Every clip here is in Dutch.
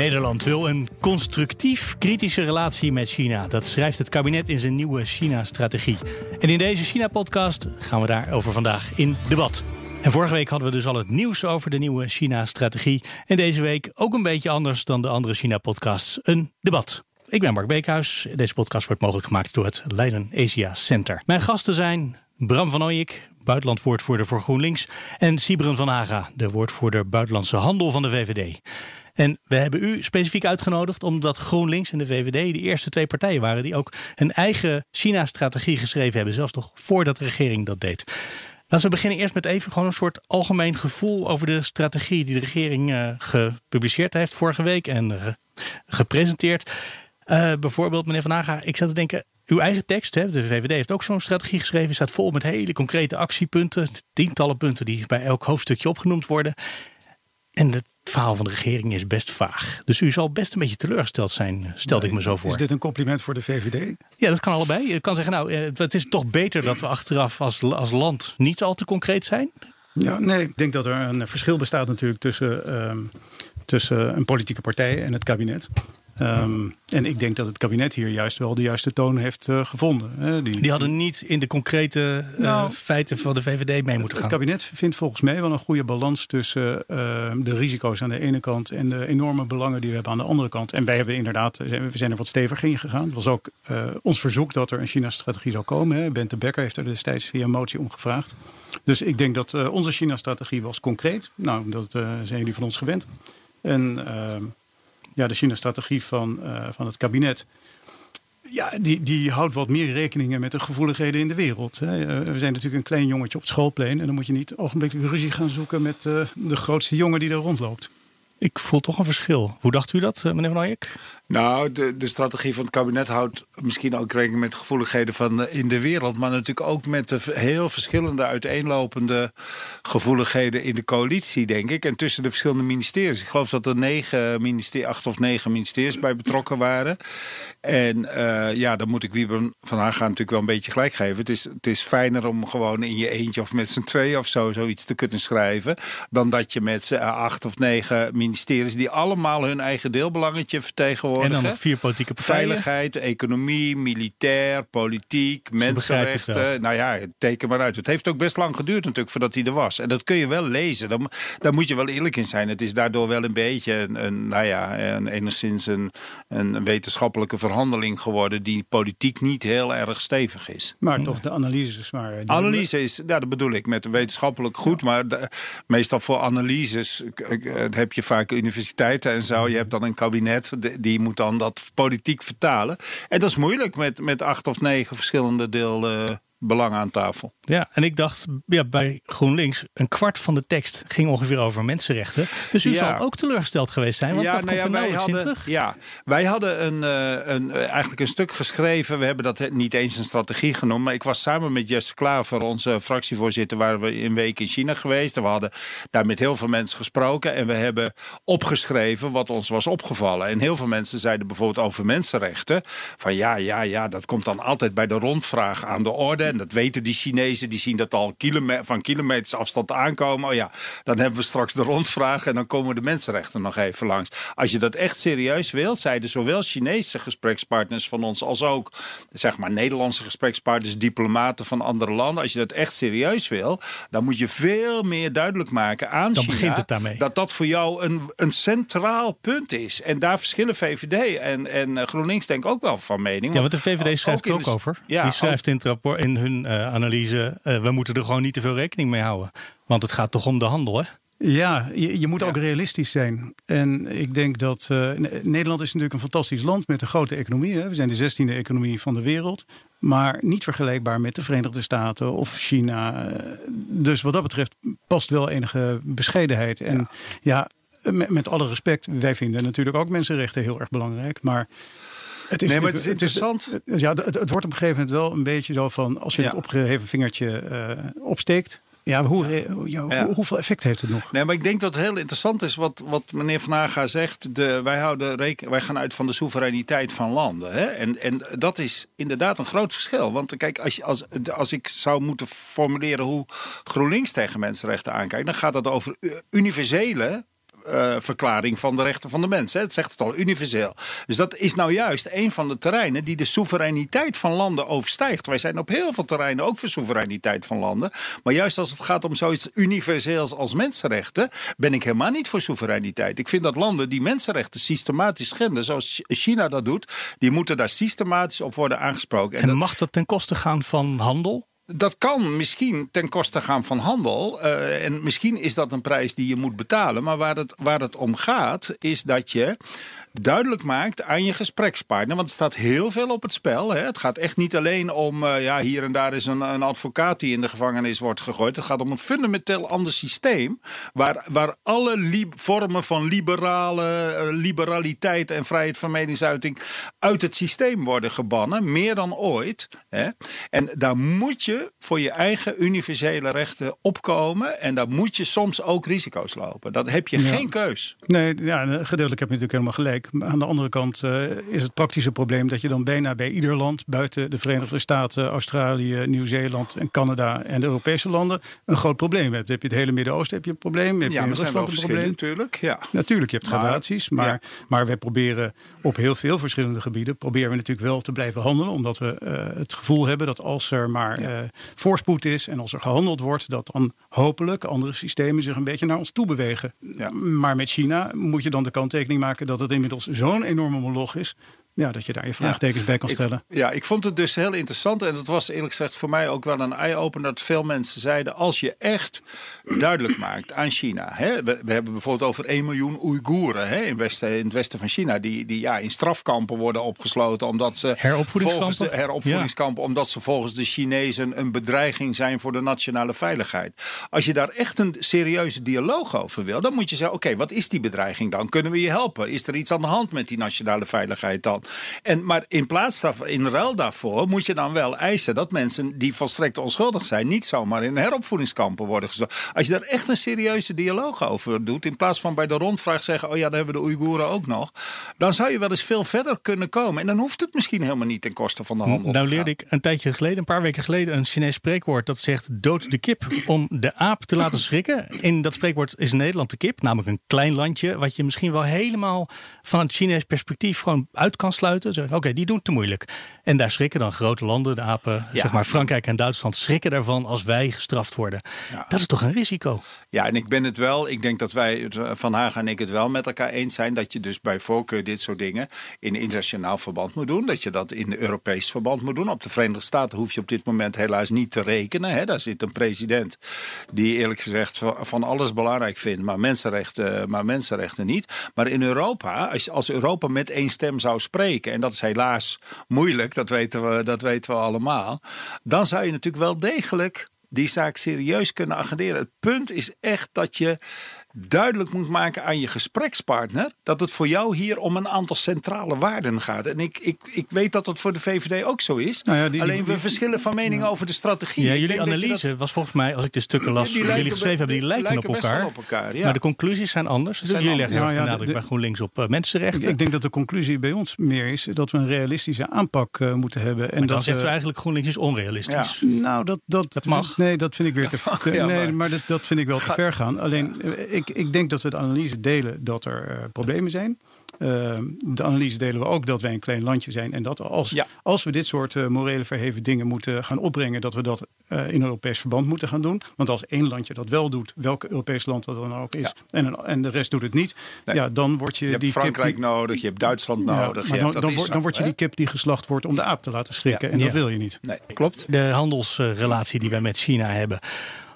Nederland wil een constructief kritische relatie met China. Dat schrijft het kabinet in zijn nieuwe China-strategie. En in deze China-podcast gaan we daarover vandaag in debat. En vorige week hadden we dus al het nieuws over de nieuwe China-strategie. En deze week ook een beetje anders dan de andere China-podcasts. Een debat. Ik ben Mark Beekhuis. Deze podcast wordt mogelijk gemaakt door het Leiden Asia Center. Mijn gasten zijn Bram van Ooyek, buitenlandwoordvoerder voor GroenLinks... en Sibren van Haga, de woordvoerder buitenlandse handel van de VVD. En we hebben u specifiek uitgenodigd omdat GroenLinks en de VVD de eerste twee partijen waren die ook een eigen China-strategie geschreven hebben, zelfs nog voordat de regering dat deed. Laten we beginnen eerst met even gewoon een soort algemeen gevoel over de strategie die de regering uh, gepubliceerd heeft vorige week en uh, gepresenteerd. Uh, bijvoorbeeld, meneer Van Haga, ik zat te denken, uw eigen tekst, hè, de VVD heeft ook zo'n strategie geschreven, staat vol met hele concrete actiepunten, tientallen punten die bij elk hoofdstukje opgenoemd worden. En het verhaal van de regering is best vaag. Dus u zal best een beetje teleurgesteld zijn, stelde ik me zo voor. Is dit een compliment voor de VVD? Ja, dat kan allebei. Je kan zeggen, nou, eh, het is toch beter dat we achteraf als, als land niet al te concreet zijn? Ja, nee, ik denk dat er een verschil bestaat natuurlijk tussen, uh, tussen een politieke partij en het kabinet. Um, en ik denk dat het kabinet hier juist wel de juiste toon heeft uh, gevonden. Die, die, hadden niet in de concrete uh, nou, feiten van de VVD mee moeten gaan. Het kabinet vindt volgens mij wel een goede balans tussen uh, de risico's aan de ene kant en de enorme belangen die we hebben aan de andere kant. En wij hebben inderdaad, we zijn er wat steviger in gegaan. Het was ook ons verzoek dat er een China-strategie zou komen. Hè. Bente Becker heeft er destijds via een motie om gevraagd. Dus ik denk dat onze China-strategie was concreet. Nou, dat zijn jullie van ons gewend. En ehm, ja, de China-strategie van, uh, van het kabinet. Ja, die, die houdt wat meer rekeningen met de gevoeligheden in de wereld. Hè. Uh, we zijn natuurlijk een klein jongetje op het schoolplein. En dan moet je niet ogenblikkelijk ruzie gaan zoeken met uh, de grootste jongen die daar rondloopt. Ik voel toch een verschil. Hoe dacht u dat, meneer Van Eyck? Nou, de, de strategie van het kabinet houdt misschien ook rekening met gevoeligheden van in de wereld. Maar natuurlijk ook met de heel verschillende uiteenlopende gevoeligheden in de coalitie, denk ik. En tussen de verschillende ministeries. Ik geloof dat er negen ministeries, acht of negen ministeries bij betrokken waren. En uh, ja, dan moet ik Wiebe van Haga natuurlijk wel een beetje gelijk geven. Het is, het is fijner om gewoon in je eentje of met z'n twee of zo zoiets te kunnen schrijven. Dan dat je met z'n acht of negen ministeries die allemaal hun eigen deelbelangetje vertegenwoordigen en dan nog vier politieke partijen. Veiligheid, economie, militair, politiek, mensenrechten. Nou ja, teken maar uit. Het heeft ook best lang geduurd natuurlijk voordat hij er was. En dat kun je wel lezen. Dan, daar moet je wel eerlijk in zijn. Het is daardoor wel een beetje een, een nou ja, een, enigszins een, een wetenschappelijke verhandeling geworden die politiek niet heel erg stevig is. Maar toch de analyses maar. De analyse is, ja, dat bedoel ik met wetenschappelijk goed. Maar meestal voor analyses heb je vaak universiteiten en zo. Je hebt dan een kabinet die moet dan dat politiek vertalen. En dat is moeilijk met, met acht of negen verschillende deel belangen aan tafel. Ja, en ik dacht ja, bij GroenLinks, een kwart van de tekst ging ongeveer over mensenrechten. Dus u ja. zal ook teleurgesteld geweest zijn, want ja, dat nou komt ja, wij hadden, terug. Ja, wij hadden een, uh, een, uh, eigenlijk een stuk geschreven. We hebben dat niet eens een strategie genoemd. Maar ik was samen met Jesse Klaver, onze fractievoorzitter, waren we een week in China geweest. En we hadden daar met heel veel mensen gesproken. En we hebben opgeschreven wat ons was opgevallen. En heel veel mensen zeiden bijvoorbeeld over mensenrechten. Van ja, ja, ja, dat komt dan altijd bij de rondvraag aan de orde. En dat weten die Chinezen, die zien dat al kilometer, van kilometers afstand aankomen. Oh ja, dan hebben we straks de rondvraag en dan komen de mensenrechten nog even langs. Als je dat echt serieus wilt, zeiden zowel Chinese gesprekspartners van ons als ook zeg maar Nederlandse gesprekspartners, diplomaten van andere landen. Als je dat echt serieus wil, dan moet je veel meer duidelijk maken aan dan China daarmee. dat dat voor jou een, een centraal punt is. En daar verschillen VVD en, en eh, GroenLinks denk ik ook wel van mening. Ja, want de VVD schrijft er ook over. Ja, Die schrijft in het rapport in hun uh, analyse, uh, we moeten er gewoon niet te veel rekening mee houden. Want het gaat toch om de handel, hè? Ja, je, je moet ja. ook realistisch zijn. En ik denk dat uh, Nederland is natuurlijk een fantastisch land met een grote economie. Hè. We zijn de zestiende economie van de wereld. Maar niet vergelijkbaar met de Verenigde Staten of China. Dus wat dat betreft past wel enige bescheidenheid. En ja, ja met, met alle respect, wij vinden natuurlijk ook mensenrechten heel erg belangrijk. Maar Het is Nee, maar het is interessant. het- ja, het, het wordt op een gegeven moment wel een beetje zo van... als je Ja. het opgeheven vingertje eh, opsteekt... Ja, hoe, ja, hoe- Ja. hoeveel effect heeft het nog? Nee, maar ik denk dat het heel interessant is wat, wat meneer Van Haga zegt. De, wij, houden reken, wij gaan uit van de soevereiniteit van landen. Hè? En, en dat is inderdaad een groot verschil. Want kijk, als, je, als, als ik zou moeten formuleren hoe GroenLinks tegen mensenrechten aankijkt, dan gaat het over universele. Eh, verklaring van de rechten van de mens. Hè. Het zegt het al, universeel. Dus dat is nou juist een van de terreinen die de soevereiniteit van landen overstijgt. Wij zijn op heel veel terreinen ook voor soevereiniteit van landen. Maar juist als het gaat om zoiets universeels als mensenrechten, ben ik helemaal niet voor soevereiniteit. Ik vind dat landen die mensenrechten systematisch schenden, zoals China dat doet, die moeten daar systematisch op worden aangesproken. En En dat, mag dat ten koste gaan van handel? Dat kan misschien ten koste gaan van handel. eh, en misschien is dat een prijs die je moet betalen. Maar waar het, waar het om gaat, is dat je duidelijk maakt aan je gesprekspartner. Want er staat heel veel op het spel. Hè. Het gaat echt niet alleen om, eh, ja, hier en daar is een, een advocaat die in de gevangenis wordt gegooid. Het gaat om een fundamenteel ander systeem. Waar, waar alle vormen van liberale, eh, liberaliteit en vrijheid van meningsuiting uit het systeem worden gebannen. Meer dan ooit. Hè. En daar moet je voor je eigen universele rechten opkomen. En daar moet je soms ook risico's lopen. Dat heb je geen keus. Nee, ja, gedeeltelijk heb je natuurlijk helemaal gelijk. Maar aan de andere kant eh, is het praktische probleem dat je dan bijna bij ieder land buiten de Verenigde Staten, Australië, Nieuw-Zeeland en Canada en de Europese landen een groot probleem hebt. Heb je het hele Midden-Oosten heb je een probleem. Heb je Ja, in wel Rusland een probleem. natuurlijk. Ja. Natuurlijk, je hebt Maar- gradaties, maar, ja. maar wij proberen op heel veel verschillende gebieden proberen we natuurlijk wel te blijven handelen, omdat we eh, het gevoel hebben dat als er maar eh, voorspoed is en als er gehandeld wordt, dat dan hopelijk andere systemen zich een beetje naar ons toe bewegen. Ja. Maar met China moet je dan de kanttekening maken dat het inmiddels zo'n enorme moloch is, ja, dat je daar je vraagtekens bij kan Ik- stellen. ja, ik vond het dus heel interessant. En dat was eerlijk gezegd voor mij ook wel een eye-opener. Dat veel mensen zeiden: als je echt duidelijk maakt aan China. Hè, we, we hebben bijvoorbeeld over 1 miljoen Oeigoeren hè, in, westen, in het westen van China. Die, die ja, in strafkampen worden opgesloten. Omdat ze volgens de heropvoedingskampen. Omdat ze volgens de Chinezen een bedreiging zijn voor de nationale veiligheid. Als je daar echt een serieuze dialoog over wil, dan moet je zeggen: oké, wat is die bedreiging dan? Kunnen we je helpen? Is er iets aan de hand met die nationale veiligheid dan? En, maar in plaats daarvan, in ruil daarvoor, moet je dan wel eisen dat mensen die volstrekt onschuldig zijn, niet zomaar in heropvoedingskampen worden gestopt. Als je daar echt een serieuze dialoog over doet, in plaats van bij de rondvraag zeggen: oh ja, daar hebben we de Oeigoeren ook nog, dan zou je wel eens veel verder kunnen komen. En dan hoeft het misschien helemaal niet ten koste van de handel. Nou leerde ik een tijdje geleden, een paar weken geleden, een Chinees spreekwoord dat zegt dood de kip om de aap te laten schrikken. In dat spreekwoord is Nederland de kip, namelijk een klein landje wat je misschien wel helemaal van het Chinees perspectief gewoon uit kan Zeggen, Oké, die doen het te moeilijk. En daar schrikken dan grote landen, de apen, Ja. zeg maar Frankrijk en Duitsland, schrikken daarvan als wij gestraft worden. Ja. Dat is toch een risico? Ja, en ik ben het wel. Ik denk dat wij, het, eh, Van Haga en ik, het wel met elkaar eens zijn. Dat je dus bij voorkeur dit soort dingen in internationaal verband moet doen. Dat je dat in Europees verband moet doen. Op de Verenigde Staten hoef je op dit moment helaas niet te rekenen. Hè. Daar zit een president die eerlijk gezegd van- van alles belangrijk vindt. Maar mensenrechten, maar mensenrechten niet. Maar in Europa, als, als Europa met één stem zou spreken. En dat is helaas moeilijk, dat weten we, dat weten we allemaal. Dan zou je natuurlijk wel degelijk die zaak serieus kunnen agenderen. Het punt is echt dat je duidelijk moet maken aan je gesprekspartner dat het voor jou hier om een aantal centrale waarden gaat. En ik, ik, ik weet dat dat voor de VVD ook zo is. Nou ja, die- Alleen we die- verschillen van mening over de strategie. Ja, jullie dat analyse dat- was volgens mij, als ik de stukken las Die jullie geschreven hebben, die lijken, op elkaar. op elkaar, ja. Maar de conclusies zijn anders. Zijn jullie leggen anders. Ja, ja, nadruk de- bij GroenLinks op eh, mensenrechten. Ik, ik denk dat de conclusie bij ons meer is dat we een realistische aanpak eh, moeten hebben. En Maar dan dat zegt we- u eigenlijk GroenLinks is onrealistisch. Nou, dat, dat, Dat mag. Nee, dat vind ik weer te nee, maar- maar, dat, dat vind ik wel te ver gaan. Alleen, eh, ik, ik denk dat we de analyse delen dat er eh, problemen zijn. Eh, de analyse delen we ook dat wij een klein landje zijn. En dat als, Ja. als we dit soort eh, morele verheven dingen moeten gaan opbrengen, dat we dat eh, in Europees verband moeten gaan doen. Want als één landje dat wel doet, welk Europees land dat dan ook is, Ja. en, een- en de rest doet het niet, Nee. ja, dan word je, Je hebt die kip Frankrijk die- nodig, je hebt Duitsland Ja, nodig. maar je dan, hebt- dat dan, zo, dan word je die kip die geslacht wordt om de aap te laten schrikken. Ja. En dat wil je niet. Nee, klopt. de handelsrelatie die wij met China hebben.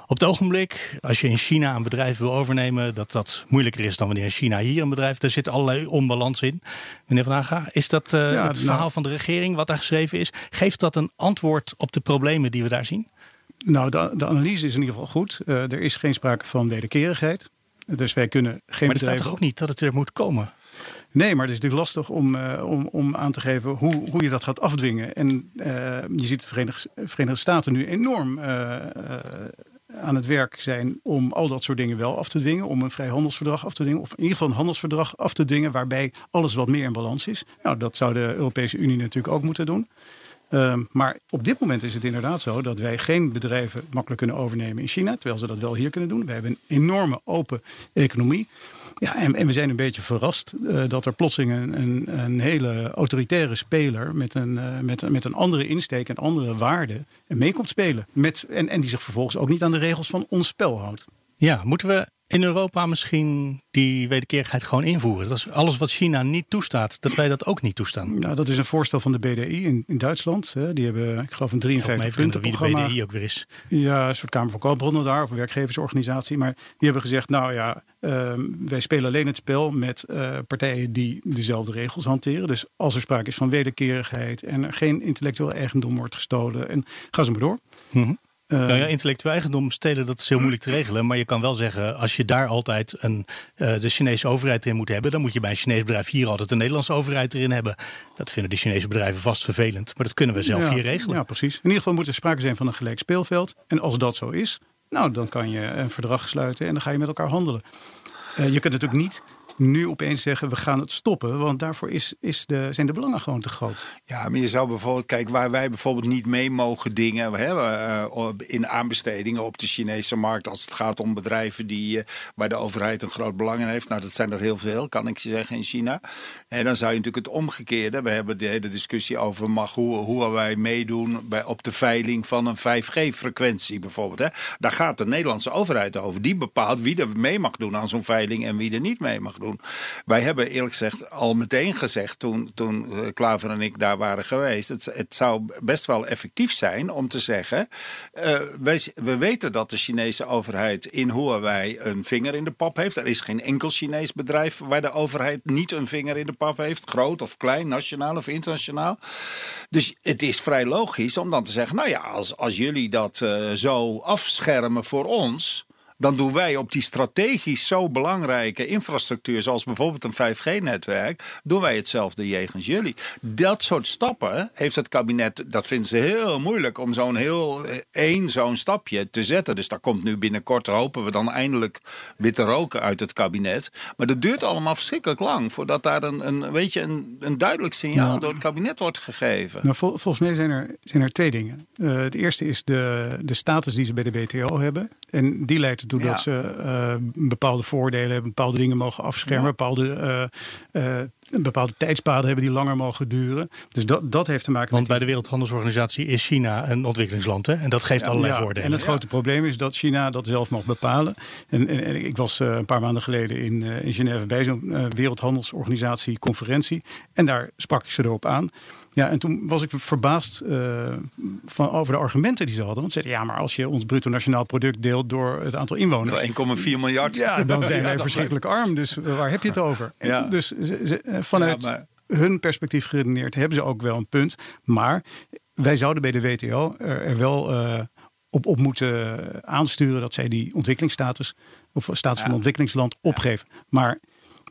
Op het ogenblik, als je in China een bedrijf wil overnemen, dat dat moeilijker is dan wanneer China hier een bedrijf. Daar zit allerlei onbalans in. Meneer Van Haga, is dat eh, Ja, het nou- verhaal van de regering wat daar geschreven is? Geeft dat een antwoord op de problemen die we daar zien? Nou, de, de analyse is in ieder geval goed. Eh, er is geen sprake van wederkerigheid. Dus wij kunnen geen Maar er staat toch ook niet dat het er moet komen? Nee, maar het is natuurlijk lastig om, uh, om, om aan te geven hoe, hoe je dat gaat afdwingen. En uh, je ziet de Verenigde, Verenigde Staten nu enorm uh, aan het werk zijn om al dat soort dingen wel af te dwingen. Om een vrijhandelsverdrag af te dwingen. Of in ieder geval een handelsverdrag af te dwingen waarbij alles wat meer in balans is. Nou, dat zou de Europese Unie natuurlijk ook moeten doen. Uh, maar op dit moment is het inderdaad zo dat wij geen bedrijven makkelijk kunnen overnemen in China. Terwijl ze dat wel hier kunnen doen. We hebben een enorme open economie. Ja, en, en we zijn een beetje verrast uh, dat er plotseling een, een, een, hele autoritaire speler met een, uh, met, met een andere insteek en andere waarden mee komt spelen. Met, en, en die zich vervolgens ook niet aan de regels van ons spel houdt. Ja, moeten we in Europa misschien die wederkerigheid gewoon invoeren? Dat is alles wat China niet toestaat, dat wij dat ook niet toestaan. Nou, dat is een voorstel van de BDI in, in Duitsland. Die hebben, ik geloof, een 53 punten. Wie de BDI ook weer is. Ja, een soort Kamer van Koopbronnen daar, of een werkgeversorganisatie. Maar die hebben gezegd, nou ja, uh, wij spelen alleen het spel met uh, partijen die dezelfde regels hanteren. Dus als er sprake is van wederkerigheid en er geen intellectueel eigendom wordt gestolen, en ga ze maar door. Mm -hmm. Uh, nou ja, intellectueel eigendom stelen, dat is heel moeilijk te regelen. Maar je kan wel zeggen, als je daar altijd een, uh, de Chinese overheid erin moet hebben, dan moet je bij een Chinees bedrijf hier altijd een Nederlandse overheid erin hebben. Dat vinden de Chinese bedrijven vast vervelend. Maar dat kunnen we zelf ja, hier regelen. Ja, precies. In ieder geval moet er sprake zijn van een gelijk speelveld. En als dat zo is, nou, dan kan je een verdrag sluiten en dan ga je met elkaar handelen. Uh, je kunt natuurlijk niet nu opeens zeggen we gaan het stoppen. Want daarvoor is, is de, zijn de belangen gewoon te groot. Ja, maar je zou bijvoorbeeld, kijk, waar wij bijvoorbeeld niet mee mogen dingen. Hebben uh, in aanbestedingen op de Chinese markt. Als het gaat om bedrijven die, uh, waar de overheid een groot belang in heeft. Nou, dat zijn er heel veel, kan ik je zeggen, in China. En dan zou je natuurlijk het omgekeerde. We hebben de hele discussie over mag hoe, hoe wij meedoen bij, op de veiling van een 5G-frequentie bijvoorbeeld. Hè. Daar gaat de Nederlandse overheid over. Die bepaalt wie er mee mag doen aan zo'n veiling en wie er niet mee mag doen. Wij hebben eerlijk gezegd al meteen gezegd toen, toen Klaver en ik daar waren geweest. Het, het zou best wel effectief zijn om te zeggen. Uh, wij, we weten dat de Chinese overheid in Huawei een vinger in de pap heeft. Er is geen enkel Chinees bedrijf waar de overheid niet een vinger in de pap heeft. Groot of klein, nationaal of internationaal. Dus het is vrij logisch om dan te zeggen: nou ja, als, als jullie dat uh, zo afschermen voor ons dan doen wij op die strategisch zo belangrijke infrastructuur, zoals bijvoorbeeld een 5G-netwerk, doen wij hetzelfde jegens jullie. Dat soort stappen heeft het kabinet, dat vinden ze heel moeilijk om zo'n heel één zo'n stapje te zetten. Dus daar komt nu binnenkort, hopen we dan eindelijk witte roken uit het kabinet. Maar dat duurt allemaal verschrikkelijk lang voordat daar een, een, weet je, een, een duidelijk signaal nou, door het kabinet wordt gegeven. Nou, vol, volgens mij zijn er, zijn er twee dingen. Uh, het eerste is de, de status die ze bij de WTO hebben. En die leidt ertoe ja. dat ze uh, bepaalde voordelen hebben, bepaalde dingen mogen afschermen, ja. bepaalde, uh, uh, bepaalde tijdspaden hebben die langer mogen duren. Dus dat, dat heeft te maken Want met. bij de Wereldhandelsorganisatie is China een ontwikkelingsland. Hè? En dat geeft ja, allerlei voordelen. En het grote probleem is dat China dat zelf mag bepalen. En, en, en ik was een paar maanden geleden in, in Genève bij zo'n Wereldhandelsorganisatie conferentie. En daar sprak ik ze erop aan. Ja, en toen was ik verbaasd uh, van, over de argumenten die ze hadden. Want ze zeiden, ja, maar als je ons bruto nationaal product deelt door het aantal inwoners. 1,4 miljard. Ja, dan zijn wij verschrikkelijk blijft. arm. Dus waar heb je het over? Ja. Dus ze, ze, vanuit ja, maar... hun perspectief geredeneerd hebben ze ook wel een punt. Maar wij zouden bij de WTO er, er wel uh, op, op moeten aansturen dat zij die ontwikkelingsstatus, of status van ontwikkelingsland, opgeven. Maar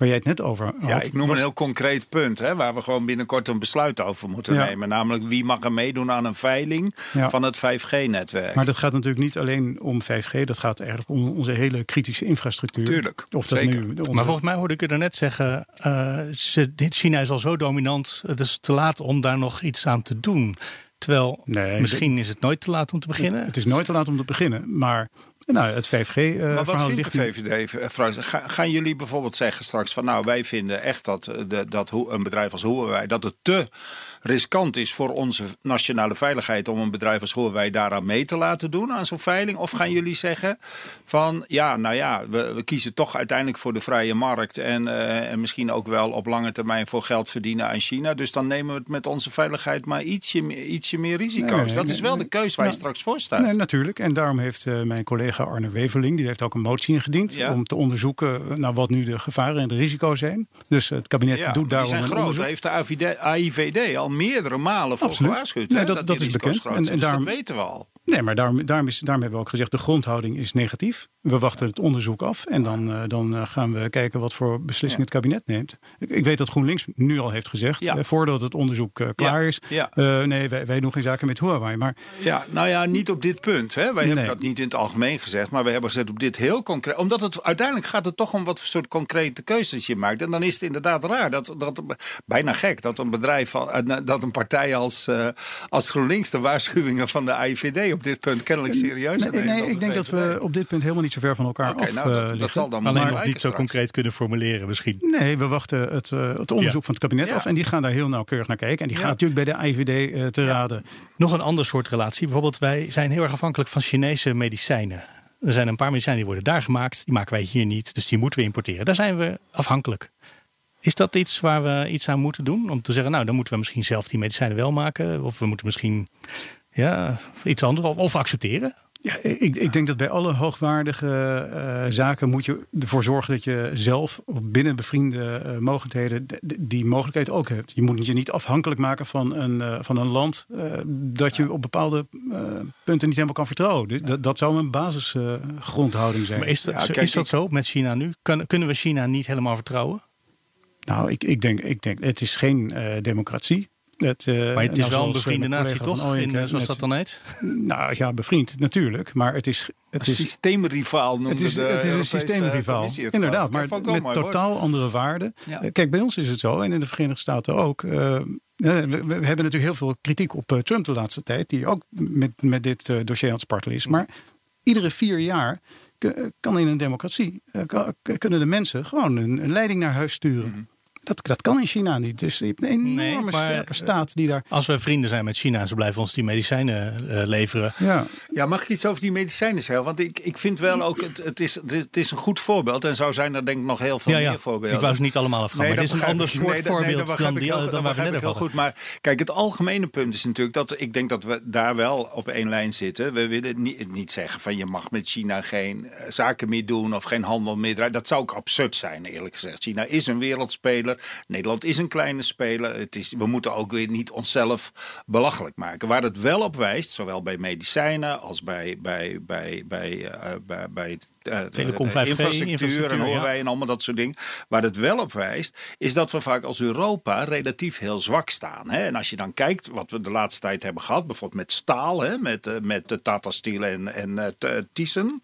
waar jij het net over had. Ja, ik noem was... een heel concreet punt hè, waar we gewoon binnenkort een besluit over moeten ja. nemen. Namelijk wie mag er meedoen aan een veiling ja. van het 5G-netwerk. Maar dat gaat natuurlijk niet alleen om 5G, dat gaat eigenlijk om onze hele kritische infrastructuur. Tuurlijk. Of dat zeker. nu. Maar volgens mij hoorde ik u er net zeggen, uh, China is al zo dominant, het is te laat om daar nog iets aan te doen. Terwijl nee, misschien is het nooit te laat om te beginnen. Het is nooit te laat om te beginnen, maar nou, het 5G uh, Maar wat vindt de VVD, Frans? Ga, gaan jullie bijvoorbeeld zeggen straks van... nou, wij vinden echt dat, de, dat een bedrijf als Huawei... dat het te riskant is voor onze nationale veiligheid... om een bedrijf als Huawei daaraan mee te laten doen aan zo'n veiling? Of gaan jullie zeggen van... ja, nou ja, we, we kiezen toch uiteindelijk voor de vrije markt... En, uh, en misschien ook wel op lange termijn voor geld verdienen aan China. Dus dan nemen we het met onze veiligheid maar ietsje, ietsje je meer risico's. dat is wel de keus waar je straks voor staat. Nee, natuurlijk. En daarom heeft uh, mijn collega Arne Weverling... die heeft ook een motie ingediend... om te onderzoeken nou, wat nu de gevaren en de risico's zijn. Dus het kabinet doet daarom die zijn een groot. onderzoek. heeft de AIVD, AIVD al meerdere malen voor Absoluut. gewaarschuwd. Nee, dat, dat, is bekend. En, en Dus daarom, dat weten we al. Nee, maar daarom, daarom, is, daarom hebben we ook gezegd... de grondhouding is negatief. We wachten het onderzoek af. En dan, uh, dan uh, gaan we kijken wat voor beslissing het kabinet neemt. Ik, ik, weet dat GroenLinks nu al heeft gezegd... Ja. Uh, voordat het onderzoek klaar Ja. is... Nee, wij, wij doen geen zaken met Huawei. Maar Ja, nou ja, niet op dit punt. Hè. Wij hebben Nee. dat niet in het algemeen gezegd, maar we hebben gezegd op dit heel concreet. Omdat het uiteindelijk gaat het toch om wat voor soort concrete keuzes je maakt. En dan is het inderdaad raar dat, dat bijna gek dat een bedrijf, eh, dat een partij als, eh, als GroenLinks de waarschuwingen van de AIVD op dit punt kennelijk serieus nee, neemt nee, dan ik de denk dat we op dit punt helemaal niet zo ver van elkaar Oké, af nou, dat- eh, dat zal dan Alleen maar nog niet zo straks. concreet kunnen formuleren misschien. Nee, we wachten het, eh, het onderzoek Ja. van het kabinet Ja. af. En die gaan daar heel nauwkeurig naar kijken. En die Ja. gaan natuurlijk bij de IVD eh, te raden. Nog een ander soort relatie. Bijvoorbeeld, wij zijn heel erg afhankelijk van Chinese medicijnen. Er zijn een paar medicijnen die worden daar gemaakt. Die maken wij hier niet. Dus die moeten we importeren. Daar zijn we afhankelijk. Is dat iets waar we iets aan moeten doen? Om te zeggen, nou, dan moeten we misschien zelf die medicijnen wel maken. Of we moeten misschien ja, iets anders. Of, of accepteren. Ja, ik, ik denk dat bij alle hoogwaardige eh, zaken moet je ervoor zorgen dat je zelf of binnen bevriende eh, mogelijkheden die mogelijkheid ook hebt. Je moet je niet afhankelijk maken van een, eh, van een land eh, dat je op bepaalde eh, punten niet helemaal kan vertrouwen. Dus dat, dat zou een basisgrondhouding zijn. Maar is dat, Ja, zo- kijk, is dat ik- zo met China nu? Kan, kunnen we China niet helemaal vertrouwen? Nou, ik, ik, denk, ik denk, het is geen eh, democratie. Het, eh, Maar het nou, is wel een bevriende eh, natie, toch? In, eh, eh, zoals net- dat dan heet? Nou ja, bevriend natuurlijk. Maar het is, het is, systeemrivaal noemde het is, de het is een systeemrivaal. Inderdaad, maar met hoor. totaal andere waarden. Ja. Eh, Kijk, bij ons is het zo, en in de Verenigde Staten ook. eh, eh, we, we hebben natuurlijk heel veel kritiek op eh, Trump de laatste tijd, die ook met, met dit eh, dossier aan het spartelen is. Maar iedere vier jaar kan in een democratie eh, kunnen de mensen gewoon een, een leiding naar huis sturen. Mhm. Dat, dat kan in China niet. Dus je hebt een enorme Nee, maar, sterke staat die daar. Als we vrienden zijn met China en ze blijven ons die medicijnen eh, leveren. Ja, Ja, mag ik iets over die medicijnen zeggen? Want ik, ik vind wel ook, het, het, is, het is een goed voorbeeld. En zo zijn er denk ik nog heel veel Ja, ja. meer voorbeelden. Ik wou ze niet allemaal afgaan. maar dat het is een ander ik. soort Nee, nee, voorbeeld dat begrijp dan, die, heel- dan dat waar we net heel goed. Maar kijk, het algemene punt is natuurlijk dat ik denk dat we daar wel op één lijn zitten. We willen niet, niet zeggen van je mag met China geen eh, zaken meer doen of geen handel meer draaien. Dat zou ook absurd zijn, eerlijk gezegd. China is een wereldspeler. Nederland is een kleine speler. Het is, we moeten ook weer niet onszelf belachelijk maken. Waar het wel op wijst, zowel bij medicijnen als bij, bij, bij, bij, eh, bij, bij eh, Telecom, eh, 5G, infrastructuur en ja. Huawei en allemaal dat soort dingen. Waar het wel op wijst, is dat we vaak als Europa relatief heel zwak staan. Hè? En als je dan kijkt wat we de laatste tijd hebben gehad, bijvoorbeeld met staal, hè? met, eh, met Tata Steel en, en eh, Thyssen.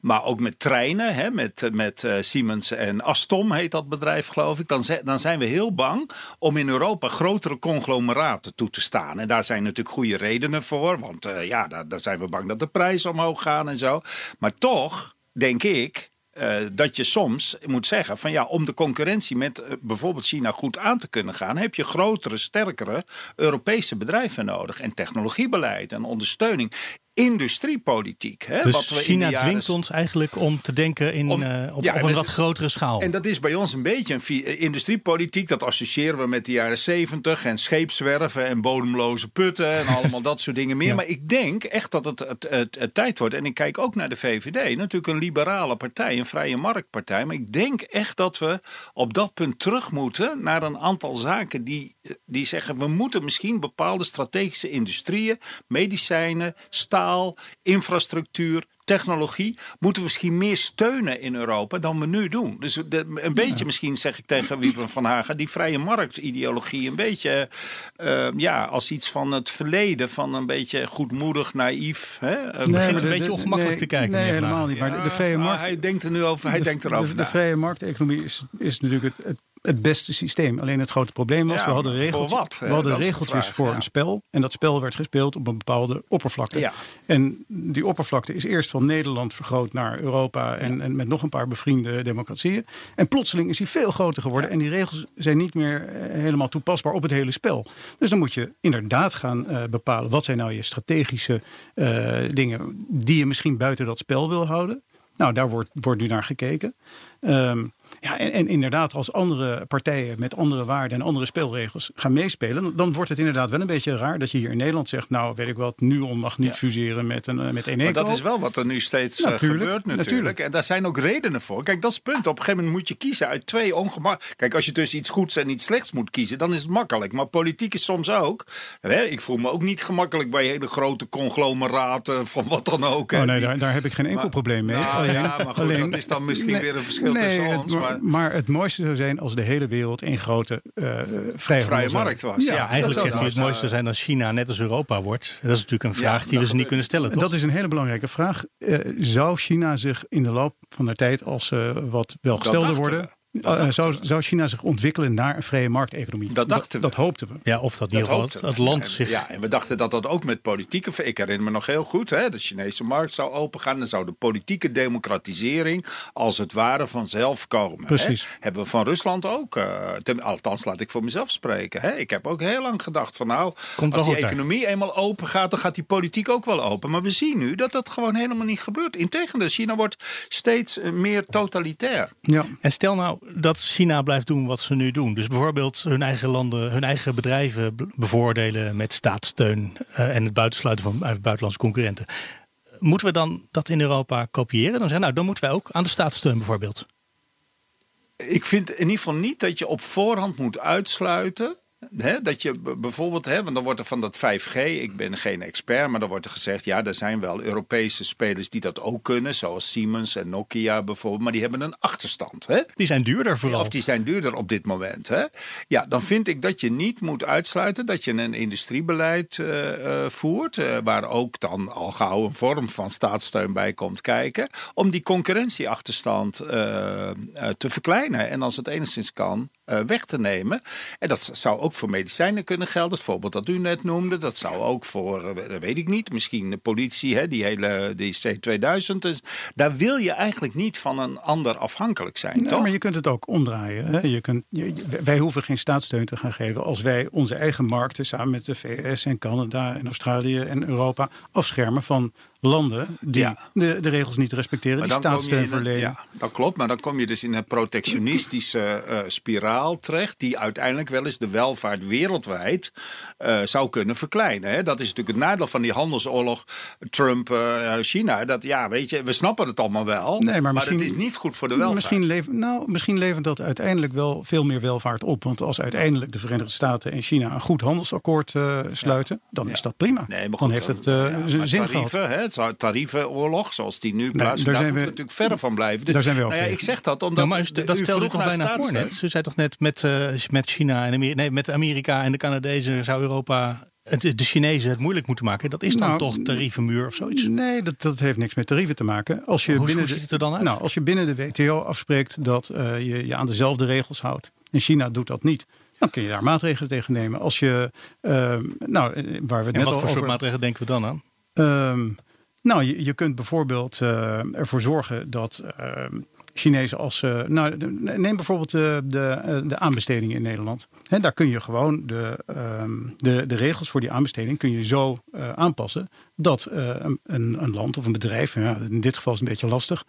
Maar ook met treinen, hè? met, met Siemens en Astom heet dat bedrijf geloof ik. Dan, dan zijn we heel bang om in Europa grotere conglomeraten toe te staan. En daar zijn natuurlijk goede redenen voor. Want ja, daar, daar zijn we bang dat de prijzen omhoog gaan en zo. Maar toch denk ik eh, dat je soms moet zeggen van ja, om de concurrentie met eh, bijvoorbeeld China goed aan te kunnen gaan, heb je grotere, sterkere Europese bedrijven nodig. En technologiebeleid en ondersteuning. Industriepolitiek. Hè, Dus wat we in China jaren- dwingt ons eigenlijk om te denken in, Om- eh, op, Ja, op en een wat grotere schaal. En dat is bij ons een beetje een eh, industriepolitiek. Dat associëren we met de jaren zeventig en scheepswerven en bodemloze putten en allemaal dat soort dingen meer. Ja. Maar ik denk echt dat het, het, het, het tijd wordt. En ik kijk ook naar de VVD. Natuurlijk een liberale partij, een vrije marktpartij. Maar ik denk echt dat we op dat punt terug moeten naar een aantal zaken die, die zeggen we moeten misschien bepaalde strategische industrieën, medicijnen, staal, infrastructuur, technologie moeten we misschien meer steunen in Europa dan we nu doen. Dus de- een beetje misschien zeg ik tegen Wieper van Hagen, die vrije marktideologie een beetje eh, ja, als iets van het verleden, van een beetje goedmoedig, naïef. Hè? Een begint een de- beetje ongemakkelijk nee, te kijken, Nee, helemaal niet. Maar de, de vrije markt. hij denkt er nu over, hij de, denkt erover de, vrije markteconomie is, is natuurlijk het, het, het beste systeem. Alleen het grote probleem was, Ja, we hadden, regeltjes, wat, we hadden regeltjes vraag, voor ja. een spel. En dat spel werd gespeeld op een bepaalde oppervlakte. Ja. En die oppervlakte is eerst van Nederland vergroot naar Europa. En, en met nog een paar bevriende democratieën. En plotseling is die veel groter geworden. En die regels zijn niet meer eh, helemaal toepasbaar op het hele spel. Dus dan moet je inderdaad gaan eh, bepalen. Wat zijn nou je strategische eh, dingen die je misschien buiten dat spel wil houden. Nou, daar wordt, wordt nu naar gekeken. Ehm, ja, en, en, inderdaad, als andere partijen met andere waarden en andere speelregels gaan meespelen, dan wordt het inderdaad wel een beetje raar dat je hier in Nederland zegt, nou weet ik wat, Nuon mag niet fuseren met, een, met Eneco. Maar dat is wel wat er nu steeds uh, gebeurt natuurlijk. natuurlijk. En daar zijn ook redenen voor. Kijk, dat is het punt. Op een gegeven moment moet je kiezen uit twee ongemak. Kijk, als je tussen iets goeds en iets slechts moet kiezen, dan is het makkelijk. Maar politiek is soms ook. Hè, ik voel me ook niet gemakkelijk bij hele grote conglomeraten van wat dan ook. Oh nee, daar, daar heb ik geen enkel probleem mee. Nou, alleen, ja, maar goed, alleen, dat is dan misschien weer een verschil nee, tussen ons. Maar, maar, het mooiste zou zijn als de hele wereld een grote uh, vrije, vrije markt was. Ja, ja eigenlijk zegt hij het mooiste zijn als China net als Europa wordt. Dat is natuurlijk een vraag die we ze niet kunnen stellen. Toch? Dat is een hele belangrijke vraag. Uh, zou China zich in de loop van de tijd als ze uh, wat welgestelder worden uh, zou, zou, China zich ontwikkelen naar een vrije markteconomie? Dat dachten dat, we. Dat hoopten we. Ja, of dat, dat het, het land zich... Ja, en we dachten dat dat ook met politieke... Ik herinner me nog heel goed, hè, de Chinese markt zou opengaan. Dan zou de politieke democratisering als het ware vanzelf komen. Precies. Hè. Hebben we van Rusland ook. Uh, althans, laat ik voor mezelf spreken. Hè. Ik heb ook heel lang gedacht van nou... Komt als die economie eenmaal open gaat, dan gaat die politiek ook wel open. Maar we zien nu dat dat gewoon helemaal niet gebeurt. Integendeel, China wordt steeds eh, meer totalitair. Ja. En stel nou dat China blijft doen wat ze nu doen. Dus bijvoorbeeld hun eigen landen, hun eigen bedrijven bevoordelen met staatssteun uh, en het buitensluiten van buitenlandse concurrenten. Moeten we dan dat in Europa kopiëren? Dan zeggen nou, dan moeten wij ook aan de staatssteun bijvoorbeeld. Ik vind in ieder geval niet dat je op voorhand moet uitsluiten dat je bijvoorbeeld, want dan wordt er van dat 5G, ik ben geen expert, maar dan wordt er gezegd, ja, er zijn wel Europese spelers die dat ook kunnen, zoals Siemens en Nokia bijvoorbeeld, maar die hebben een achterstand. Die zijn duurder vooral. Of die zijn duurder op dit moment. Ja, dan vind ik dat je niet moet uitsluiten dat je een industriebeleid uh, voert, uh, waar ook dan al gauw een vorm van staatssteun bij komt kijken, om die concurrentieachterstand te verkleinen. En als het enigszins kan, weg te nemen. En dat zou ook voor medicijnen kunnen gelden. Het voorbeeld dat u net noemde. Dat zou ook voor, eh, dat weet ik niet, misschien de politie, hè, die hele die C2000. Dus daar wil je eigenlijk niet van een ander afhankelijk zijn. Nee, toch? maar je kunt het ook omdraaien. Hè? Je kunt, wij hoeven geen staatssteun te gaan geven als wij onze eigen markten samen met de VS en Canada en Australië en Europa afschermen van landen die de, de regels niet respecteren, die staatssteun verlenen. Ja, dat klopt, maar dan kom je dus in een protectionistische uh, spiraal terecht, die uiteindelijk wel eens de welvaart wereldwijd uh, zou kunnen verkleinen. Hè. Dat is natuurlijk het nadeel van die handelsoorlog Trump-China. Uh, dat ja, weet je, we snappen het allemaal wel, nee, maar, maar het is niet goed voor de welvaart. Misschien, leven, nou, misschien levert dat uiteindelijk wel veel meer welvaart op. Want als uiteindelijk de Verenigde Staten en China een goed handelsakkoord sluiten, ja. dan is dat prima. Nee, maar goed, dan heeft het zijn zin tarieven, gehad. Hè, tarievenoorlog, zoals die nu plaatsvindt, daar, daar moeten we natuurlijk verder van blijven. Dus, daar zijn we ook nou ja, ik zeg dat omdat... Nou, maar dat stelde u toch bijna voor net? U zei toch net met, uh, met China en Amerika, nee, met Amerika en de Canadezen zou Europa het, de Chinezen het moeilijk moeten maken. Dat is dan nou, toch tarievenmuur of zoiets? Nee, dat, dat heeft niks met tarieven te maken. Als je hoe, binnen ziet het er dan uit? Nou, als je binnen de WTO afspreekt dat uh, je je aan dezelfde regels houdt. En China doet dat niet. Dan kun je daar maatregelen tegen nemen. Als je, uh, nou, waar we het en net wat al voor over... soort maatregelen denken we dan aan? Um, nou, je, je kunt bijvoorbeeld uh, ervoor zorgen dat uh, Chinezen als. Uh, nou, neem bijvoorbeeld de, de, de aanbestedingen in Nederland. Daar kun je gewoon de, ehm, de, de regels voor die aanbesteding kun je zo aanpassen dat een, een land of een bedrijf, ja, in dit geval is het een beetje lastig,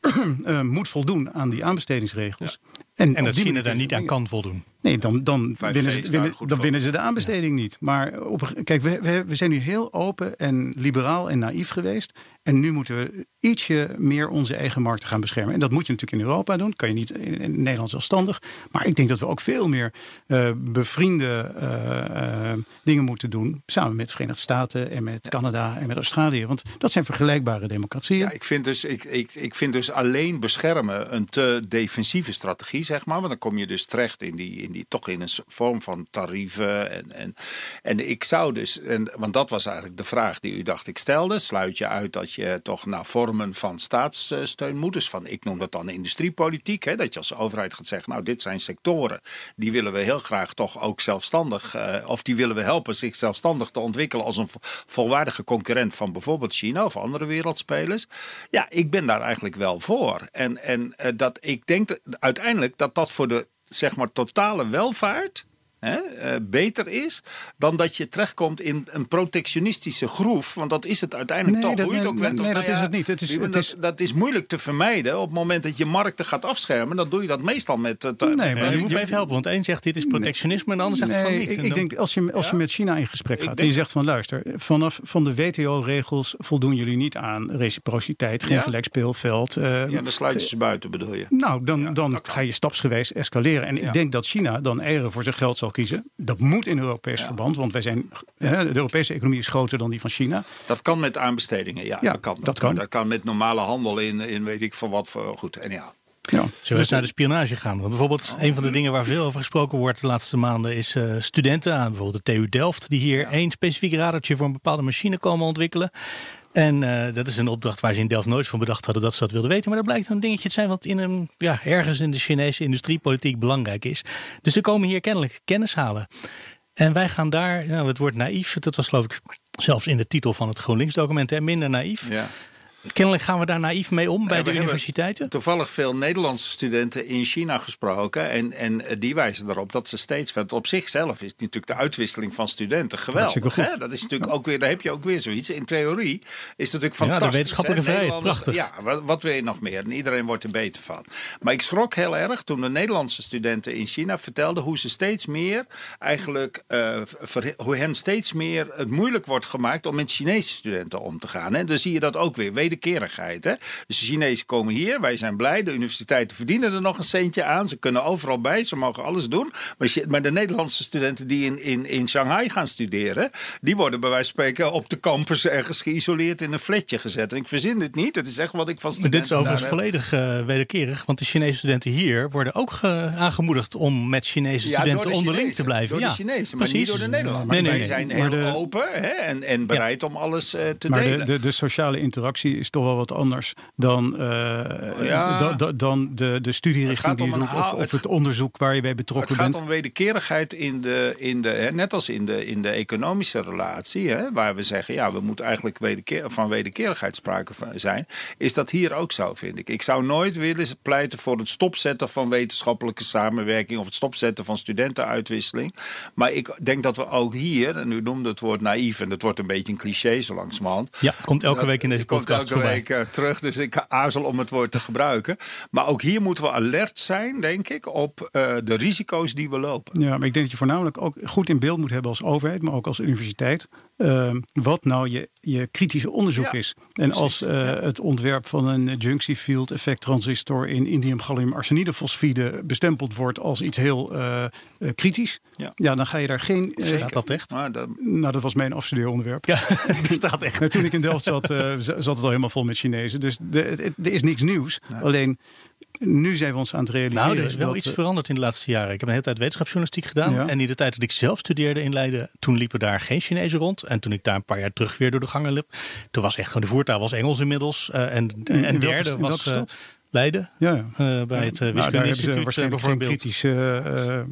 moet voldoen aan die aanbestedingsregels. En, en dat China daar niet aan kan voldoen. Nee, dan, dan, winnen ze, winnen, dan winnen ze de aanbesteding niet. Maar op, kijk, we, we zijn nu heel open en liberaal en naïef geweest. En nu moeten we ietsje meer onze eigen markten gaan beschermen. En dat moet je natuurlijk in Europa doen. kan je niet in, Nederland zelfstandig. Maar ik denk dat we ook veel meer uh, bevriende uh, uh, dingen moeten doen. Samen met de Verenigde Staten en met Canada en met Australië. Want dat zijn vergelijkbare democratieën. Ja, ik vind dus, ik, ik, ik vind dus alleen beschermen een te defensieve strategie, zeg maar. Want dan kom je dus terecht in die, in die toch in een vorm van tarieven. En, en, en ik zou dus, en, want dat was eigenlijk de vraag die u dacht ik stelde. Sluit je uit dat je toch naar vormen van staatssteun moet. Dus van, ik noem dat dan industriepolitiek. Hè, dat je als overheid gaat zeggen, nou dit zijn sectoren. Die willen we heel graag toch ook zelfstandig, uh, of die willen we helpen zich zelfstandig te ontwikkelen als een volwaardige concurrent van bijvoorbeeld China of andere wereldspelers. Ja, ik ben daar eigenlijk wel voor. En, en uh, dat ik denk dat uiteindelijk dat dat voor de zeg maar totale welvaart hè, uh, beter is dan dat je terechtkomt in een protectionistische groef. Want dat is het uiteindelijk nee, toch. Dat, Hoe je het ook bent, nee, dat nou is het niet. Het is, het dat, is, dat is moeilijk te vermijden. Op het moment dat je markten gaat afschermen, dan doe je dat meestal met. Het, Nee, Maar maar je moet me even helpen, want één zegt dit is protectionisme en de ander zegt van niet. ik, denk als je, als je met China in gesprek gaat en denk- je zegt van luister, vanaf van de WTO-regels voldoen jullie niet aan reciprociteit, geen Ja? gelijk speelveld. eh, ja, dan sluit je ze buiten, bedoel je. Nou, dan, dan ga je stapsgewijs escaleren. En ik denk dat China dan eieren voor zijn geld zal kiezen. Dat moet in Europees verband, want wij zijn, hè, de Europese economie is groter dan die van China. Dat kan met aanbestedingen, ja. Ja, dat kan. dat kan. Dat kan met normale handel in, in weet ik van wat voor. Goed, en ja. Ja. Zullen we eens naar de spionage gaan? Want bijvoorbeeld, een van de dingen waar veel over gesproken wordt de laatste maanden is eh, studenten aan bijvoorbeeld de TU Delft, die hier één specifiek radartje voor een bepaalde machine komen ontwikkelen. En eh, dat is een opdracht waar ze in Delft nooit van bedacht hadden dat ze dat wilden weten. Maar dat blijkt een dingetje te zijn wat in een, ja, ergens in de Chinese industriepolitiek belangrijk is. Dus ze komen hier kennelijk kennis halen. En wij gaan daar, nou, het woord naïef, dat was geloof ik zelfs in de titel van het GroenLinks-document, minder naïef. ja. Kennelijk gaan we daar naïef mee om bij de universiteiten. Toevallig veel Nederlandse studenten in China gesproken. En, en eh, die wijzen erop dat ze steeds. Want op zichzelf is natuurlijk de uitwisseling van studenten geweldig. Hè? Dat is natuurlijk ook weer. Daar heb je ook weer zoiets. In theorie is het natuurlijk Ja, de fantastisch. wetenschappelijke hè? vrijheid, prachtig. Ja, wat, wat wil je nog meer? En iedereen wordt er beter van. Maar ik schrok heel erg toen de Nederlandse studenten in China vertelden hoe ze steeds meer eigenlijk. eh, ver- hoe hen steeds meer het moeilijk wordt gemaakt om met Chinese studenten om te gaan. Hè? Dan zie je dat ook weer. Wederkerigheid. Hè? Dus de Chinezen komen hier, wij zijn blij. De universiteiten verdienen er nog een centje aan. Ze kunnen overal bij, ze mogen alles doen. Maar, maar de Nederlandse studenten die in, in, in Shanghai gaan studeren, die worden bij wijze van spreken op de campus ergens geïsoleerd in een flatje gezet. En ik verzin dit niet, het is echt wat ik van Maar studenten dit is overigens volledig eh, wederkerig. Want de Chinese studenten hier worden ook ge- aangemoedigd om met Chinese studenten de onderling Chinezen. te blijven. Door ja, de Chinezen, maar precies. niet door de Nederlanders. Nee, nee, Wij nee. zijn Maar heel de- open hè, en, en bereid om alles eh, te Maar delen. de, de, de sociale interactie is toch wel wat anders dan, eh, Ja. da- da- dan de, de Het studierichting gaat die je doet of, het onderzoek waar je bij Het betrokken gaat bent. om wederkerigheid in de, in de hè, net als in de, in de economische relatie, hè, waar we zeggen, ja, we moeten eigenlijk wederkeer, van wederkerigheid sprake zijn, is dat hier ook zo, vind ik. Ik zou nooit willen pleiten voor het stopzetten van wetenschappelijke samenwerking of het stopzetten van studentenuitwisseling. Maar ik denk dat we ook hier, en u noemde het woord naïef, en dat wordt een beetje een cliché zo langzamerhand. Ja, komt elke Dat week in deze podcast week eh, terug, dus ik aarzel om het woord te gebruiken. Maar ook hier moeten we alert zijn, denk ik, op eh, de risico's die we lopen. Ja, maar ik denk dat je voornamelijk ook goed in beeld moet hebben als overheid, maar ook als universiteit. Eh, wat nou je, je kritische onderzoek Ja, is. En als eh, het ontwerp van een junction field effect transistor in indium gallium arsenidefosfide bestempeld wordt als iets heel eh, eh, kritisch, Ja. ja. dan ga je daar geen. Staat dat echt? Maar dat, nou, dat was mijn afstudeeronderwerp. Ja, staat echt. Nou, toen ik in Delft zat, eh, zat het al helemaal vol met Chinezen. Dus er is niks nieuws. Alleen nu zijn we ons aan het realiseren. Nou, er is wel dat, iets veranderd in de laatste jaren. Ik heb een hele tijd wetenschapsjournalistiek gedaan. Ja. En in de tijd dat ik zelf studeerde in Leiden, toen liepen daar geen Chinezen rond. En toen ik daar een paar jaar terug weer door de gangen liep, toen was echt gewoon de voertaal was Engels inmiddels. Eh, en en derde was eh? Leiden, Ja, ja. eh, bij het uh, Nou, daar hebben ze Wiskundeinstituut uh, waarschijnlijk bijvoorbeeld. kritisch, eh, eh,